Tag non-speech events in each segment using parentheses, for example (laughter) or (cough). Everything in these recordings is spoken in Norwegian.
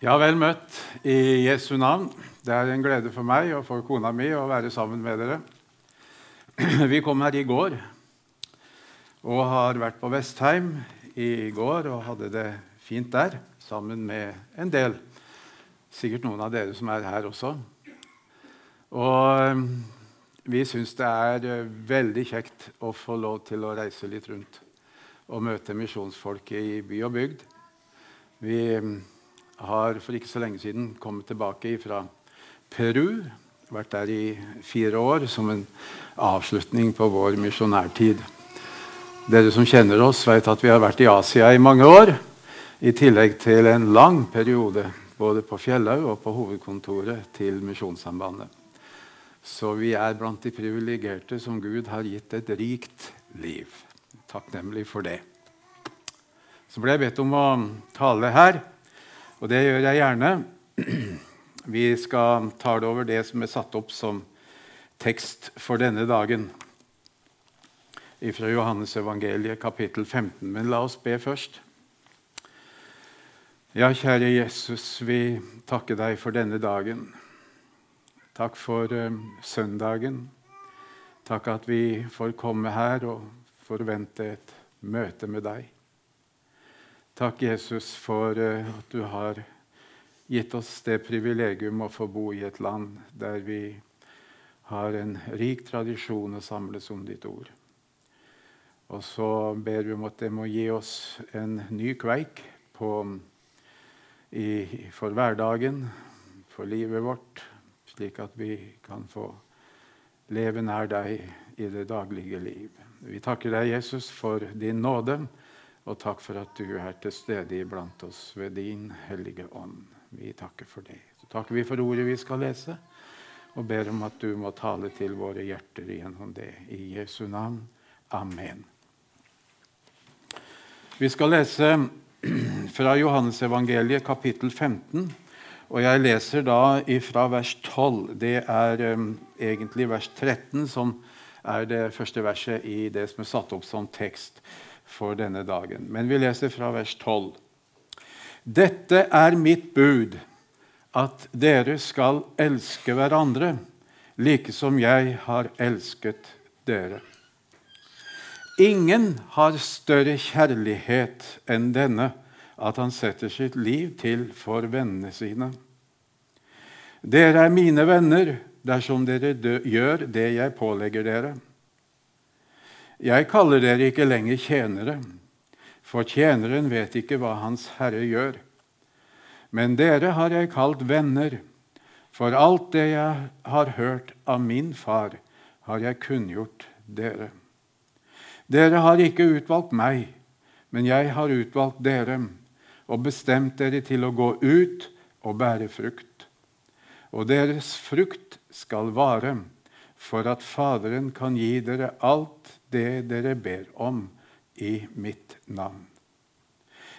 Ja, vel møtt i Jesu navn. Det er en glede for meg og for kona mi å være sammen med dere. (clears throat) Vi kom her i går og har vært på Vestheim i går og hadde det fint der sammen med en del. Sikkert noen av dere som er her også. Og eh, vi syns det er eh, veldig kjekt å få lov til å reise litt rundt og møte misjonsfolket i by og bygd. Vi har for ikke så lenge siden kommet tilbake fra Peru. Vært der i fire år som en avslutning på vår misjonærtid. Dere som kjenner oss, vet at vi har vært i Asia i mange år. I tillegg til en lang periode både på Fjellhaug og på hovedkontoret til Misjonssambandet. Så vi er blant de privilegerte som Gud har gitt et rikt liv. Takknemlig for det. Så ble jeg bedt om å tale her. Og det gjør jeg gjerne. Vi skal tale over det som er satt opp som tekst for denne dagen fra Johannes evangeliet, kapittel 15. Men la oss be først. Ja, kjære Jesus, vi takker deg for denne dagen. Takk for uh, søndagen. Takk at vi får komme her og forvente et møte med deg. Takk, Jesus, for eh, at du har gitt oss det privilegium å få bo i et land der vi har en rik tradisjon å samles om ditt ord. Og så ber vi om at det må gi oss en ny kveik på, i, for hverdagen, for livet vårt, slik at vi kan få leve nær deg i det daglige liv. Vi takker deg, Jesus, for din nåde. Og takk for at du er til stede iblant oss ved din hellige ånd. Vi takker for det. Så takker vi for ordet vi skal lese, og ber om at du må tale til våre hjerter gjennom det. I Jesu navn. Amen. Vi skal lese (clears throat) fra Johannesevangeliet kapittel 15. Og jeg leser da fra vers 12. Det er um, egentlig vers 13 som er det første verset i det som er satt opp som tekst for denne dagen. Men vi leser fra vers 12. Dette er mitt bud, at dere skal elske hverandre, like som jeg har elsket dere. Ingen har større kjærlighet enn denne, at han setter sitt liv til for vennene sine. Dere er mine venner dersom dere gjør det jeg pålegger dere. Jeg kaller dere ikke lenger tjenere, for tjeneren vet ikke hva Hans Herre gjør. Men dere har jeg kalt venner, for alt det jeg har hørt av min far, har jeg kunngjort dere. Dere har ikke utvalgt meg, men jeg har utvalgt dere og bestemt dere til å gå ut og bære frukt. Og deres frukt skal vare, for at Faderen kan gi dere alt det dere ber om i mitt navn.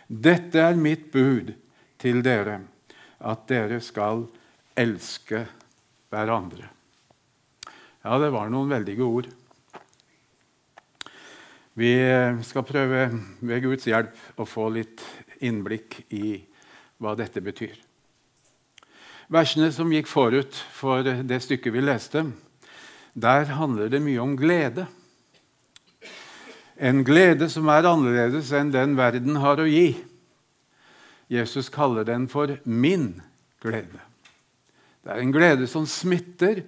Dette er mitt bud til dere, at dere skal elske hverandre. Ja, det var noen veldige ord. Vi skal prøve ved Guds hjelp å få litt innblikk i hva dette betyr. Versene som gikk forut for det stykket vi leste, der handler det mye om glede. En glede som er annerledes enn den verden har å gi. Jesus kaller den for min glede. Det er en glede som smitter,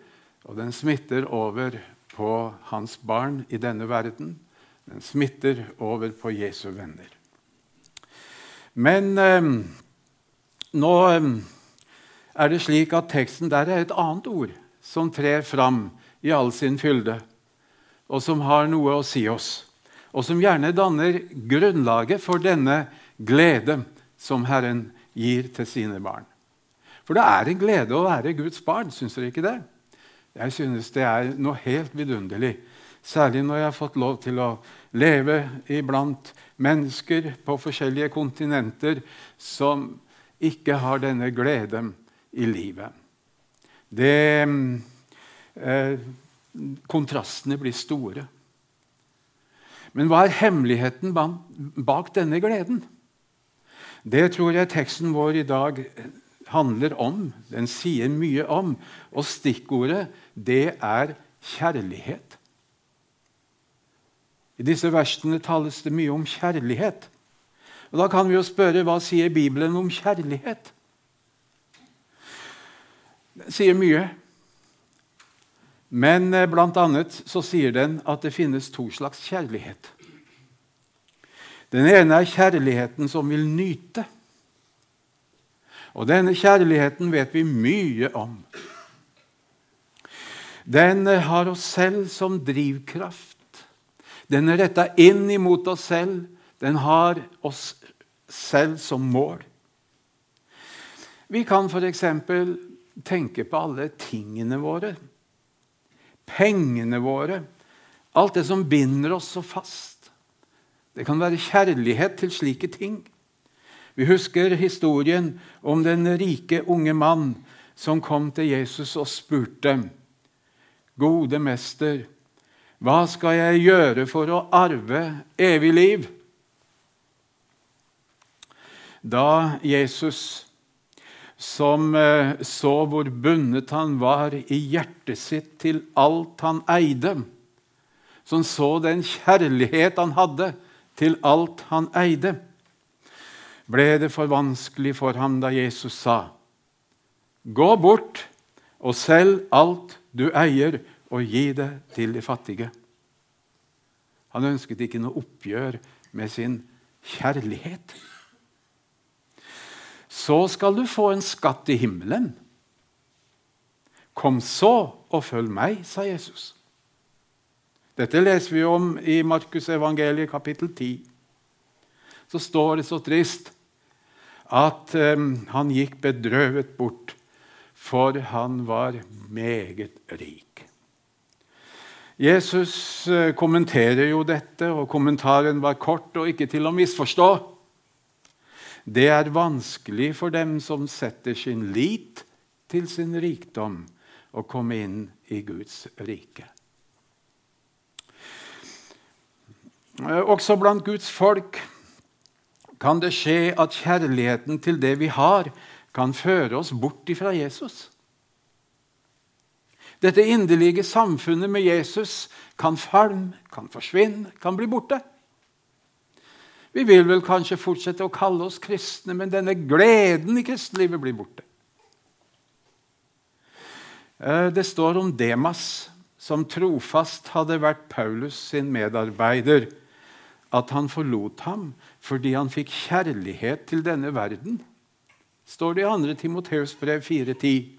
og den smitter over på hans barn i denne verden. Den smitter over på Jesu venner. Men eh, nå eh, er det slik at teksten der er et annet ord som trer fram i all sin fylde, og som har noe å si oss og som gjerne danner grunnlaget for denne glede som Herren gir til sine barn. For det er en glede å være Guds barn, syns dere ikke det? Jeg synes det er noe helt vidunderlig, særlig når jeg har fått lov til å leve iblant mennesker på forskjellige kontinenter som ikke har denne gleden i livet. Det, eh, kontrastene blir store. Men hva er hemmeligheten bak denne gleden? Det tror jeg teksten vår i dag handler om, den sier mye om. Og stikkordet, det er kjærlighet. I disse versene tales det mye om kjærlighet. Og Da kan vi jo spørre hva sier Bibelen om kjærlighet? Den sier mye. Men eh, blant annet så sier den at det finnes to slags kjærlighet. Den ene er kjærligheten som vil nyte. Og denne kjærligheten vet vi mye om. Den har oss selv som drivkraft. Den er retta inn imot oss selv. Den har oss selv som mål. Vi kan f.eks. tenke på alle tingene våre, pengene våre, alt det som binder oss så fast. Det kan være kjærlighet til slike ting. Vi husker historien om den rike unge mann som kom til Jesus og spurte, 'Gode mester, hva skal jeg gjøre for å arve evig liv?' Da Jesus, som eh, så hvor bundet han var i hjertet sitt til alt han eide, som så den kjærlighet han hadde til alt han eide, ble det for vanskelig for ham da Jesus sa, 'Gå bort og selg alt du eier, og gi det til de fattige.' Han ønsket ikke noe oppgjør med sin kjærlighet. Så skal du få en skatt i himmelen. Kom så og følg meg, sa Jesus. Dette leser vi om i Markus evangeliet kapittel 10. Så står det så trist at um, han gikk bedrøvet bort, for han var meget rik. Jesus uh, kommenterer jo dette, og kommentaren var kort og ikke til å misforstå. Det er vanskelig for dem som setter sin lit til sin rikdom, å komme inn i Guds rike. Uh, også blant Guds folk kan det skje at kjærligheten til det vi har, kan føre oss bort ifra Jesus. Dette inderlige samfunnet med Jesus kan falme, kan forsvinne, kan bli borte. Vi vil vel kanskje fortsette å kalle oss kristne, men denne gleden i kristelivet blir borte. Eh, det står om Demas, som trofast hadde vært Paulus sin medarbeider, at han forlot ham fordi han fikk kjærlighet til denne verden, står det i 2. Timoteus brev 4,10.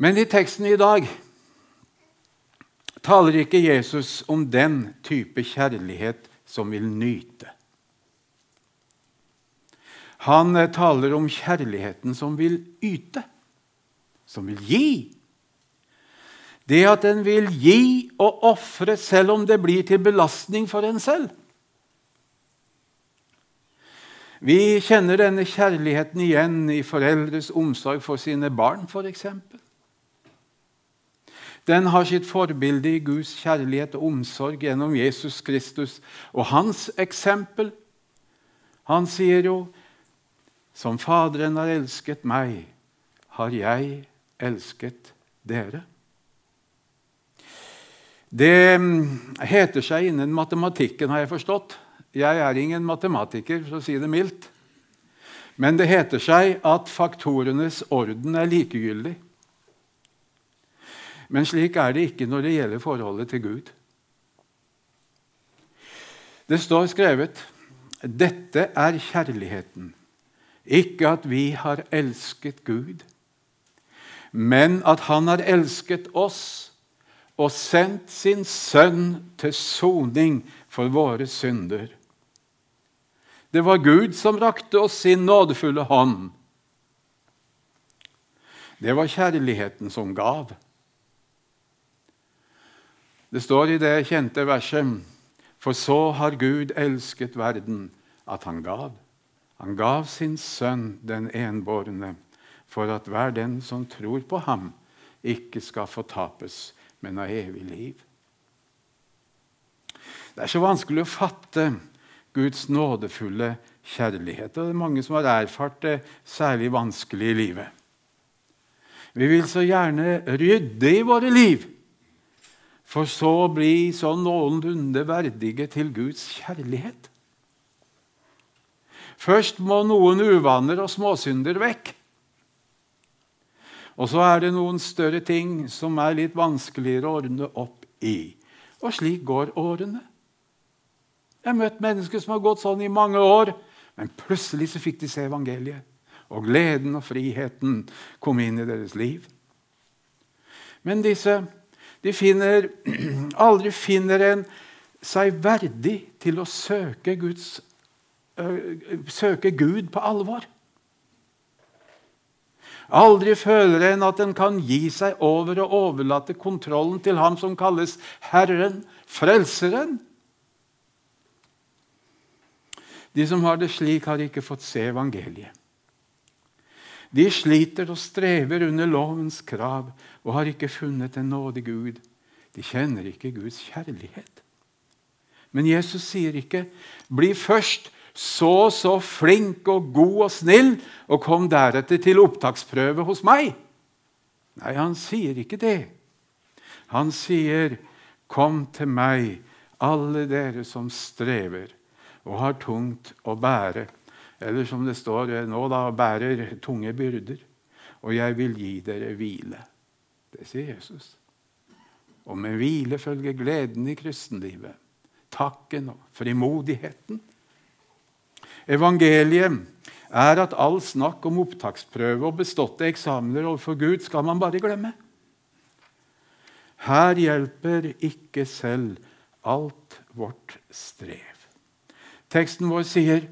Men i teksten i dag taler ikke Jesus om den type kjærlighet som vil nyte. Han taler om kjærligheten som vil yte, som vil gi. Det at en vil gi og ofre selv om det blir til belastning for en selv. Vi kjenner denne kjærligheten igjen i foreldres omsorg for sine barn, f.eks. Den har sitt forbilde i Guds kjærlighet og omsorg gjennom Jesus Kristus og hans eksempel. Han sier jo, 'Som Faderen har elsket meg, har jeg elsket dere'. Det mm, heter seg innen matematikken, har jeg forstått. Jeg er ingen matematiker, for å si det mildt. Men det heter seg at faktorenes orden er likegyldig. Men slik er det ikke når det gjelder forholdet til Gud. Det står skrevet dette er kjærligheten, ikke at vi har elsket Gud, men at Han har elsket oss og sendt sin sønn til soning for våre synder. Det var Gud som rakte oss sin nådefulle hånd. Det var kjærligheten som gav. Det står i det kjente verset For så har Gud elsket verden, at han gav. Han gav sin sønn, den enbårne, for at hver den som tror på ham, ikke skal fortapes, men ha evig liv. Det er så vanskelig å fatte Guds nådefulle kjærlighet. Og det er mange som har erfart det særlig vanskelig i livet. Vi vil så gjerne rydde i våre liv, for så å bli sånn noenlunde verdige til Guds kjærlighet. Først må noen uvaner og småsynder vekk. Og så er det noen større ting som er litt vanskeligere å ordne opp i. Og slik går årene. Jeg har møtt mennesker som har gått sånn i mange år, men plutselig så fikk de se evangeliet. Og gleden og friheten kom inn i deres liv. Men disse de finner, (clears throat) aldri finner en seg verdig til å søke, Guds, øh, søke Gud på alvor. Aldri føler en at en kan gi seg over og overlate kontrollen til ham som kalles Herren, Frelseren. De som har det slik, har ikke fått se evangeliet. De sliter og strever under lovens krav og har ikke funnet en nådig Gud. De kjenner ikke Guds kjærlighet. Men Jesus sier ikke 'bli først så så flink og god og snill', og kom deretter til opptaksprøve hos meg. Nei, han sier ikke det. Han sier, 'Kom til meg, alle dere som strever og har tungt å bære', eller som det står nå, da, bærer tunge byrder, og jeg vil gi dere hvile. Det sier Jesus. Og med hvile følger gleden i kristenlivet, takken og frimodigheten. Evangeliet er at all snakk om opptaksprøve og beståtte eksamener overfor Gud skal man bare glemme. Her hjelper ikke selv alt vårt strev. Teksten vår sier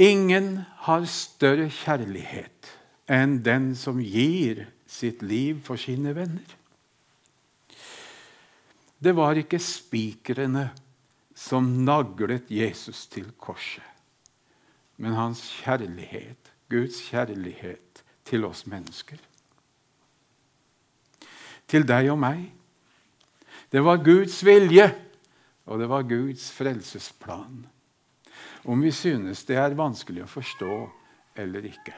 Ingen har større kjærlighet enn den som gir sitt liv for sine venner. Det var ikke spikrene som naglet Jesus til korset, men hans kjærlighet, Guds kjærlighet til oss mennesker. Til deg og meg. Det var Guds vilje, og det var Guds frelsesplan. Om vi synes det er vanskelig å forstå eller ikke,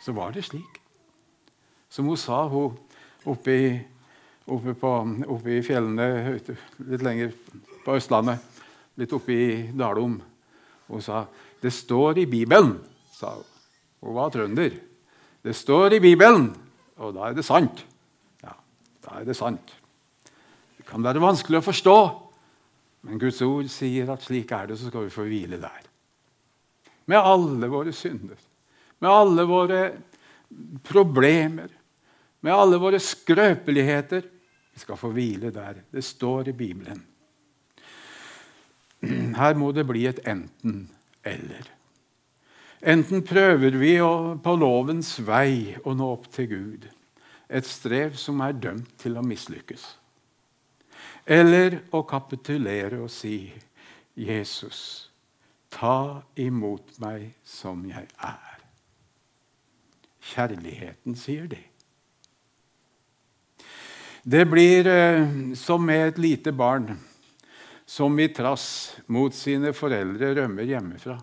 så var det slik. Som hun sa, hun oppe i, oppe på, oppe i fjellene litt lenger på Østlandet, litt oppe i Dalom. Hun sa 'Det står i Bibelen', sa hun. Hun var trønder. 'Det står i Bibelen', og da er det sant. Ja, da er det sant. Det kan være vanskelig å forstå, men Guds ord sier at slik er det, så skal vi få hvile der med alle våre synder, med alle våre problemer, med alle våre skrøpeligheter. Vi skal få hvile der. Det står i Bibelen. Her må det bli et enten-eller. Enten prøver vi på lovens vei å nå opp til Gud, et strev som er dømt til å mislykkes. Eller å kapitulere og si, 'Jesus, Ta imot meg som jeg er. Kjærligheten sier det. Det blir eh, som med et lite barn som i trass mot sine foreldre rømmer hjemmefra,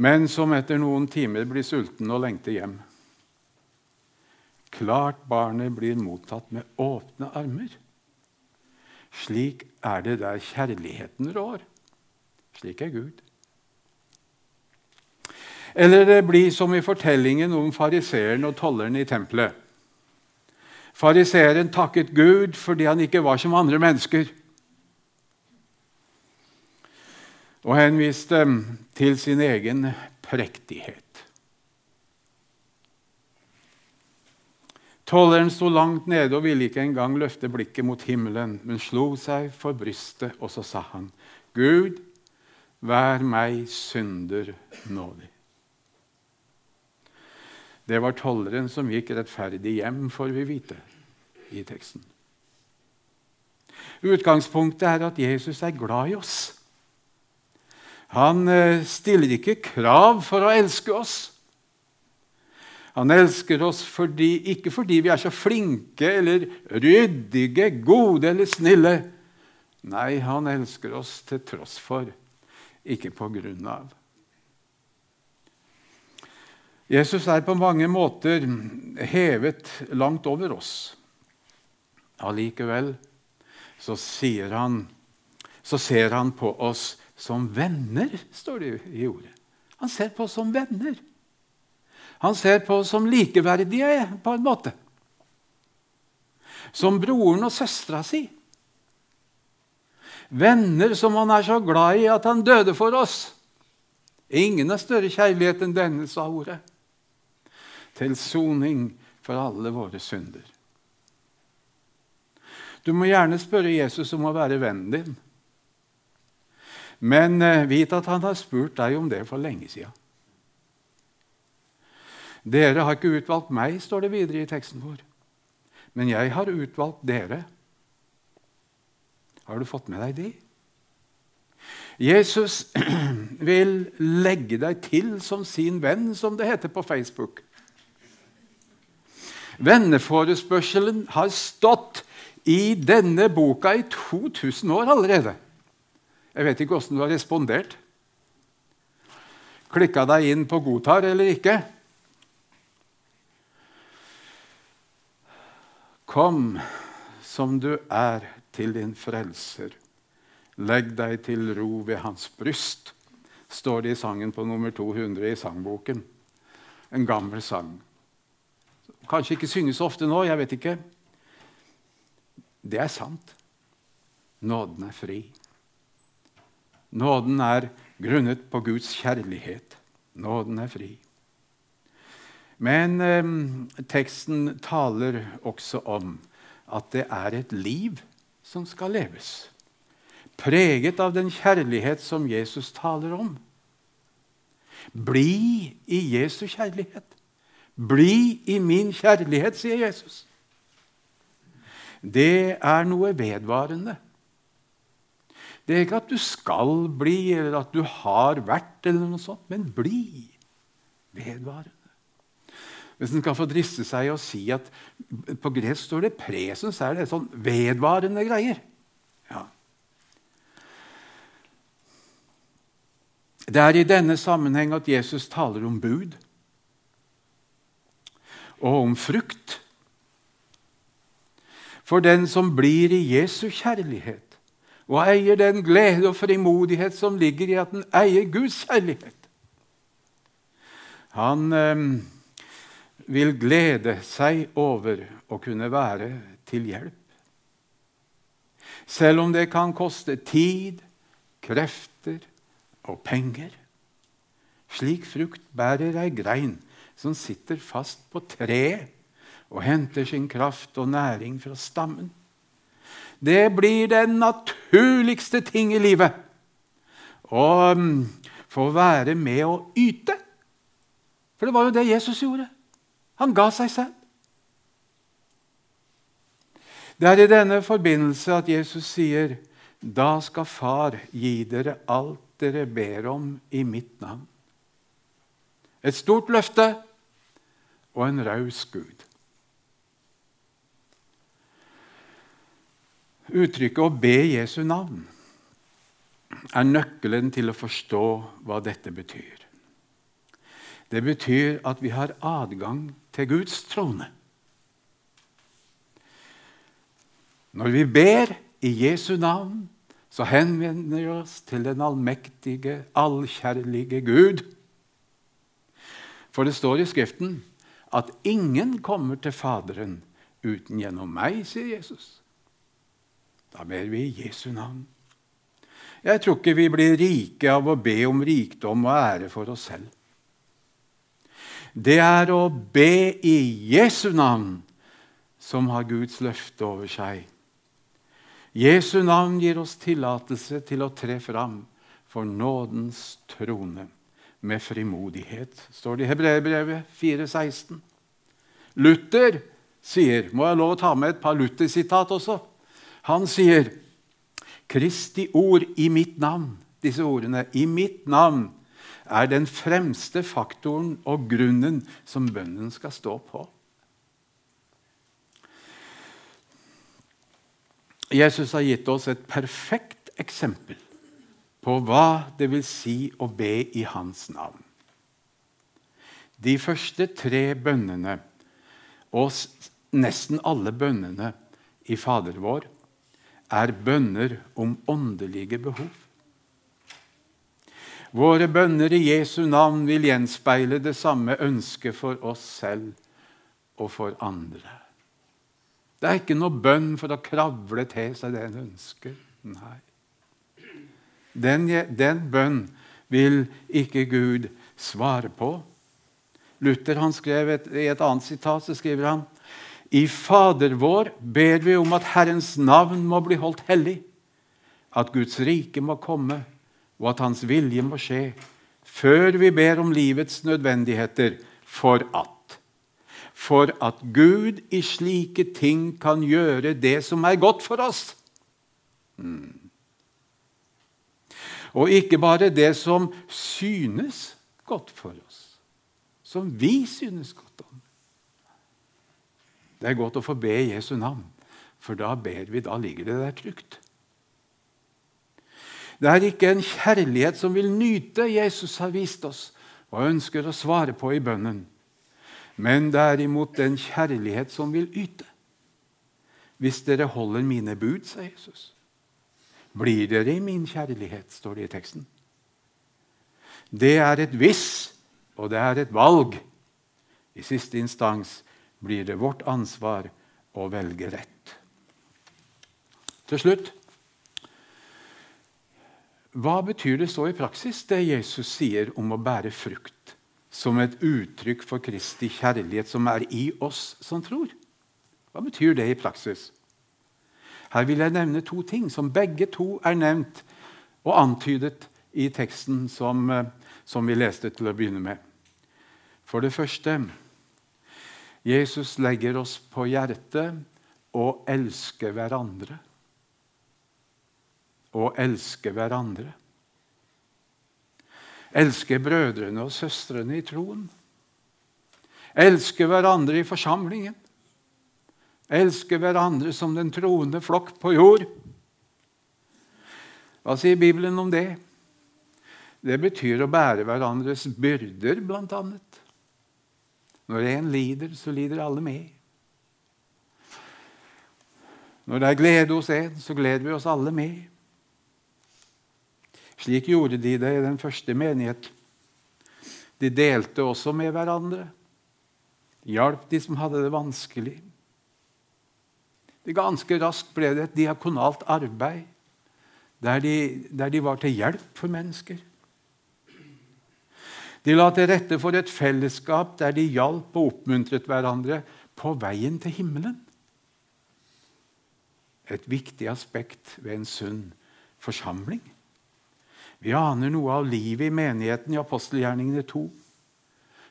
men som etter noen timer blir sulten og lengter hjem. Klart barnet blir mottatt med åpne armer. Slik er det der kjærligheten rår. Slik er Gud. Eller det blir som i fortellingen om fariseeren og tolleren i tempelet. Fariseeren takket Gud fordi han ikke var som andre mennesker. Og henviste til sin egen prektighet. Tolleren sto langt nede og ville ikke engang løfte blikket mot himmelen, men slo seg for brystet, og så sa han, Gud, Vær meg synder nådig. Det var tolleren som gikk rettferdig hjem, får vi vite i teksten. Utgangspunktet er at Jesus er glad i oss. Han eh, stiller ikke krav for å elske oss. Han elsker oss fordi, ikke fordi vi er så flinke eller ryddige, gode eller snille, Nei, han elsker oss til tross for, ikke på grunn av. Jesus er på mange måter hevet langt over oss. Allikevel så, han, så ser han på oss som venner, står det i ordet. Han ser på oss som venner. Han ser på oss som likeverdige, på en måte. Som broren og søstera si. Venner som han er så glad i at han døde for oss. Ingen har større kjærlighet enn denne, sa ordet. Til soning for alle våre synder. Du må gjerne spørre Jesus om å være vennen din. Men eh, vit at han har spurt deg om det for lenge siden. Dere har ikke utvalgt meg, står det videre i teksten vår. Men jeg har utvalgt dere. Har du fått med deg de? Jesus (clears throat) vil legge deg til som sin venn, som det heter på Facebook. Venneforespørselen har stått i denne boka i 2000 år allerede. Jeg vet ikke åssen du har respondert. Klikka deg inn på 'godtar' eller ikke? Kom som du er til din frelser. Legg deg til ro ved hans bryst, står det i sangen på nummer 200 i sangboken. En gammel sang. Kanskje ikke synges ofte nå, jeg vet ikke. Det er sant. Nåden er fri. Nåden er grunnet på Guds kjærlighet. Nåden er fri. Men eh, teksten taler også om at det er et liv som skal leves. Preget av den kjærlighet som Jesus taler om. Bli i Jesu kjærlighet. Bli i min kjærlighet, sier Jesus. Det er noe vedvarende. Det er ikke at du skal bli, eller at du har vært, eller noe sånt, men bli vedvarende. Hvis en skal få driste seg og si at på gresk står det presens, er det sånn vedvarende greier. Ja. Det er i denne sammenheng at Jesus taler om bud og om frukt. For den som blir i Jesu kjærlighet og eier den glede og frimodighet som ligger i at den eier Guds kjærlighet Han eh, vil glede seg over å kunne være til hjelp. Selv om det kan koste tid, krefter og penger. Slik frukt bærer ei grein som sitter fast på treet og henter sin kraft og næring fra stammen. Det blir den naturligste ting i livet å mm, få være med å yte. For det var jo det Jesus gjorde. Han ga seg selv. Det er i denne forbindelse at Jesus sier, 'Da skal Far gi dere alt dere ber om i mitt navn.' Et stort løfte og en raus Gud. Uttrykket 'å be Jesu navn' er nøkkelen til å forstå hva dette betyr. Det betyr at vi har adgang til Guds trone. Når vi ber i Jesu navn, så henvender vi oss til den allmektige, allkjærlige Gud. For det står i Skriften at ingen kommer til Faderen uten gjennom meg, sier Jesus. Da ber vi i Jesu navn. Jeg tror ikke vi blir rike av å be om rikdom og ære for oss selv det er å be i Jesu navn, som har Guds løfte over seg. Jesu navn gir oss tillatelse til å tre fram for nådens trone med frimodighet, står det i Hebreerbrevet 4,16. Luther sier Må jeg lov å ta med et par Luther-sitat også? Han sier Kristi ord i mitt navn. Disse ordene. I mitt navn er den fremste faktoren og grunnen som bønnen skal stå på. Jesus har gitt oss et perfekt eksempel på hva det vil si å be i hans navn. De første tre bønnene, og nesten alle bønnene i Fader vår, er bønner om åndelige behov. Våre bønner i Jesu navn vil gjenspeile det samme ønsket for oss selv og for andre. Det er ikke noe bønn for å kravle til seg det en ønsker. Nei. Den, den bønn vil ikke Gud svare på. Luther han skrev et, I et annet sitat så skriver han i Fader vår ber vi om at Herrens navn må bli holdt hellig, at Guds rike må komme, og at Hans vilje må skje, før vi ber om livets nødvendigheter, for at For at Gud i slike ting kan gjøre det som er godt for oss. Mm. Og ikke bare det som synes godt for oss som vi synes godt om. Det er godt å få be Jesu navn, for da ber vi, da ligger det der trygt. Det er ikke en kjærlighet som vil nyte Jesus har vist oss og ønsker å svare på i bønnen, men derimot den kjærlighet som vil yte. Hvis dere holder mine bud, sa Jesus, blir dere i min kjærlighet, står det i teksten. Det er et hvis og det er et valg. I siste instans blir det vårt ansvar å velge rett. Til slutt Hva betyr det så i praksis, det Jesus sier om å bære frukt, som et uttrykk for Kristi kjærlighet som er i oss som tror? Hva betyr det i praksis? Her vil jeg nevne to ting som begge to er nevnt og antydet i teksten som, eh, som vi leste til å begynne med. For det første Jesus legger oss på hjertet å elske hverandre. Å elske hverandre. Elske brødrene og søstrene i troen. Elske hverandre i forsamlingen. Elske hverandre som den troende flokk på jord. Hva sier Bibelen om det? Det betyr å bære hverandres byrder, annet. Når én lider, så lider alle med. Når det er glede hos en, så gleder vi oss alle med. Slik gjorde de det i den første menighet. De delte også med hverandre. Hjalp de som hadde det vanskelig. Det Ganske raskt ble det et diakonalt arbeid der de, der de var til hjelp for mennesker. De la til rette for et fellesskap der de hjalp og oppmuntret hverandre på veien til himmelen. Et viktig aspekt ved en sunn forsamling. Vi aner noe av livet i menigheten i apostelgjerningene 2.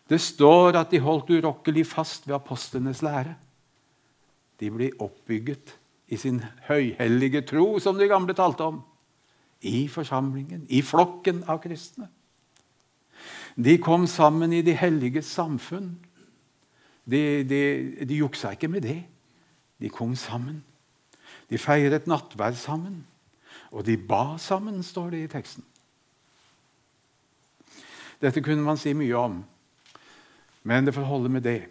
Det står at de holdt urokkelig fast ved apostlenes lære. De blir oppbygget i sin høyhellige tro, som de gamle talte om. I forsamlingen, i flokken av kristne. De kom sammen i de helliges samfunn. De, de, de juksa ikke med det. De kom sammen. De feiret nattverd sammen. Og de ba sammen, står det i teksten. Dette kunne man si mye om, men det får holde med det.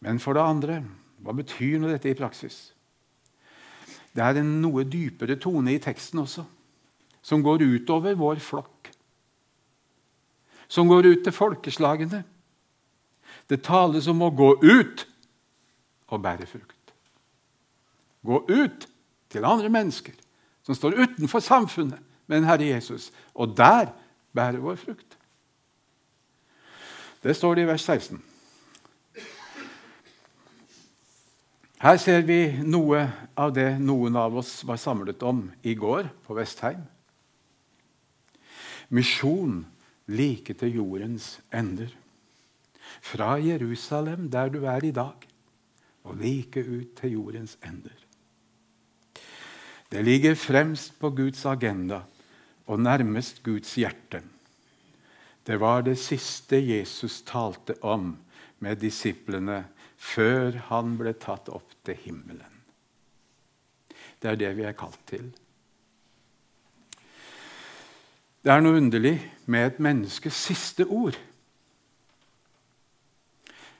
Men for det andre hva betyr nå dette i praksis? Det er en noe dypere tone i teksten også, som går utover vår flokk som går ut til folkeslagene. Det tales om å gå ut og bære frukt. Gå ut til andre mennesker som står utenfor samfunnet med en Herre Jesus, og der bære vår frukt. Det står det i vers 16. Her ser vi noe av det noen av oss var samlet om i går på Vestheim. Misjon like til jordens ender. Fra Jerusalem, der du er i dag, og like ut til jordens ender. Det ligger fremst på Guds agenda og nærmest Guds hjerte. Det var det siste Jesus talte om med disiplene før han ble tatt opp til himmelen. Det er det vi er kalt til. Det er noe underlig med et menneskes siste ord.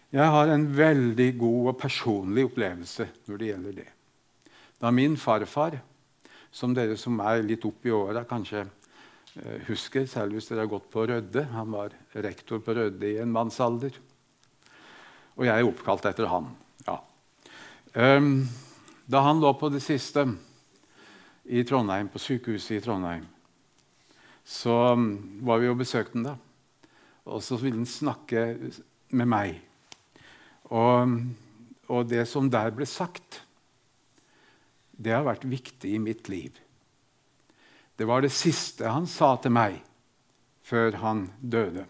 Jeg har en veldig god og personlig opplevelse når det gjelder det. Da min farfar, som dere som er litt opp i åra, kanskje husker, særlig hvis dere har gått på Rødde Han var rektor på Rødde i en mannsalder. Og jeg er oppkalt etter han. Ja. Um, da han lå på det siste i Trondheim, på sykehuset i Trondheim, så um, var vi og besøkte han da. Og så ville han snakke med meg. Og, um, og, det som der ble sagt, det har vært viktig i mitt liv. Det var det siste han sa til meg før han døde.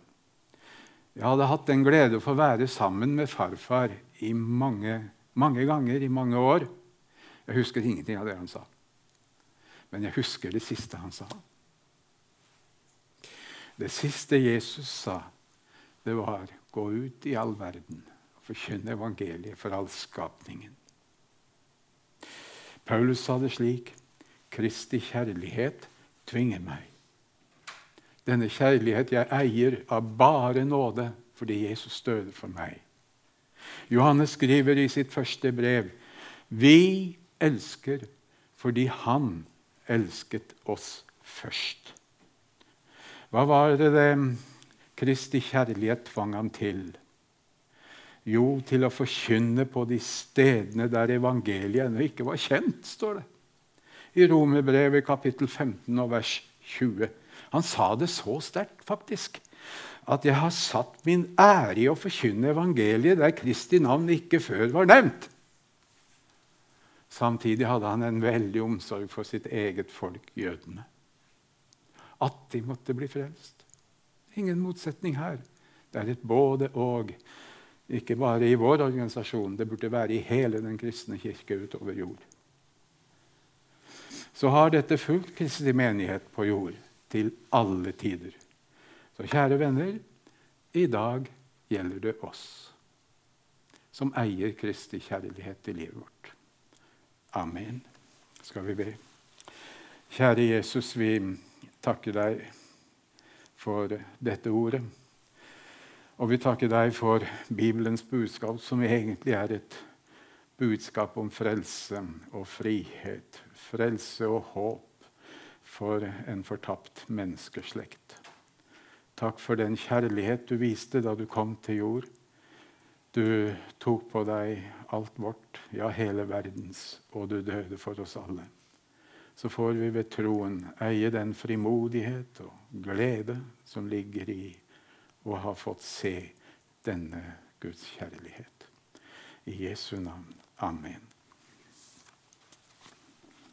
Jeg hadde hatt den glede å få være sammen med farfar i mange, mange ganger i mange år. Jeg husker ingenting av det han sa. Men jeg husker det siste han sa. Det siste Jesus sa, det var 'gå ut i all verden og forkynne evangeliet for all skapningen'. Paulus sa det slik Kristi kjærlighet tvinger meg. Denne kjærlighet jeg eier av bare nåde fordi Jesus døde for meg. Johannes skriver i sitt første brev Vi elsker fordi Han elsket oss først. Hva var det det Kristi kjærlighet tvang ham til? Jo, til å forkynne på de stedene der evangeliet ennå ikke var kjent, står det. I Romerbrevet kapittel 15 og vers 20. Han sa det så sterkt, faktisk, at 'jeg har satt min ære i å forkynne evangeliet der Kristi navn ikke før var nevnt'. Samtidig hadde han en veldig omsorg for sitt eget folk, jødene at de måtte bli frelst. Ingen motsetning her. Det er et både-og. Ikke bare i vår organisasjon, det burde være i hele den kristne kirke utover jord. Så har dette fulgt Kristi menighet på jord til alle tider. Så kjære venner, i dag gjelder det oss som eier Kristi kjærlighet i livet vårt. Amen. Skal vi be. Kjære Jesus, vi takker deg for dette ordet. Og vi takker deg for Bibelens budskap, som egentlig er et budskap om frelse og frihet. Frelse og håp for en fortapt menneskeslekt. Takk for den kjærlighet du viste da du kom til jord. Du tok på deg alt vårt, ja, hele verdens, og du døde for oss alle så får vi ved troen eie den frimodighet og glede som ligger i å ha fått se denne Guds kjærlighet. I Jesu navn. Amen.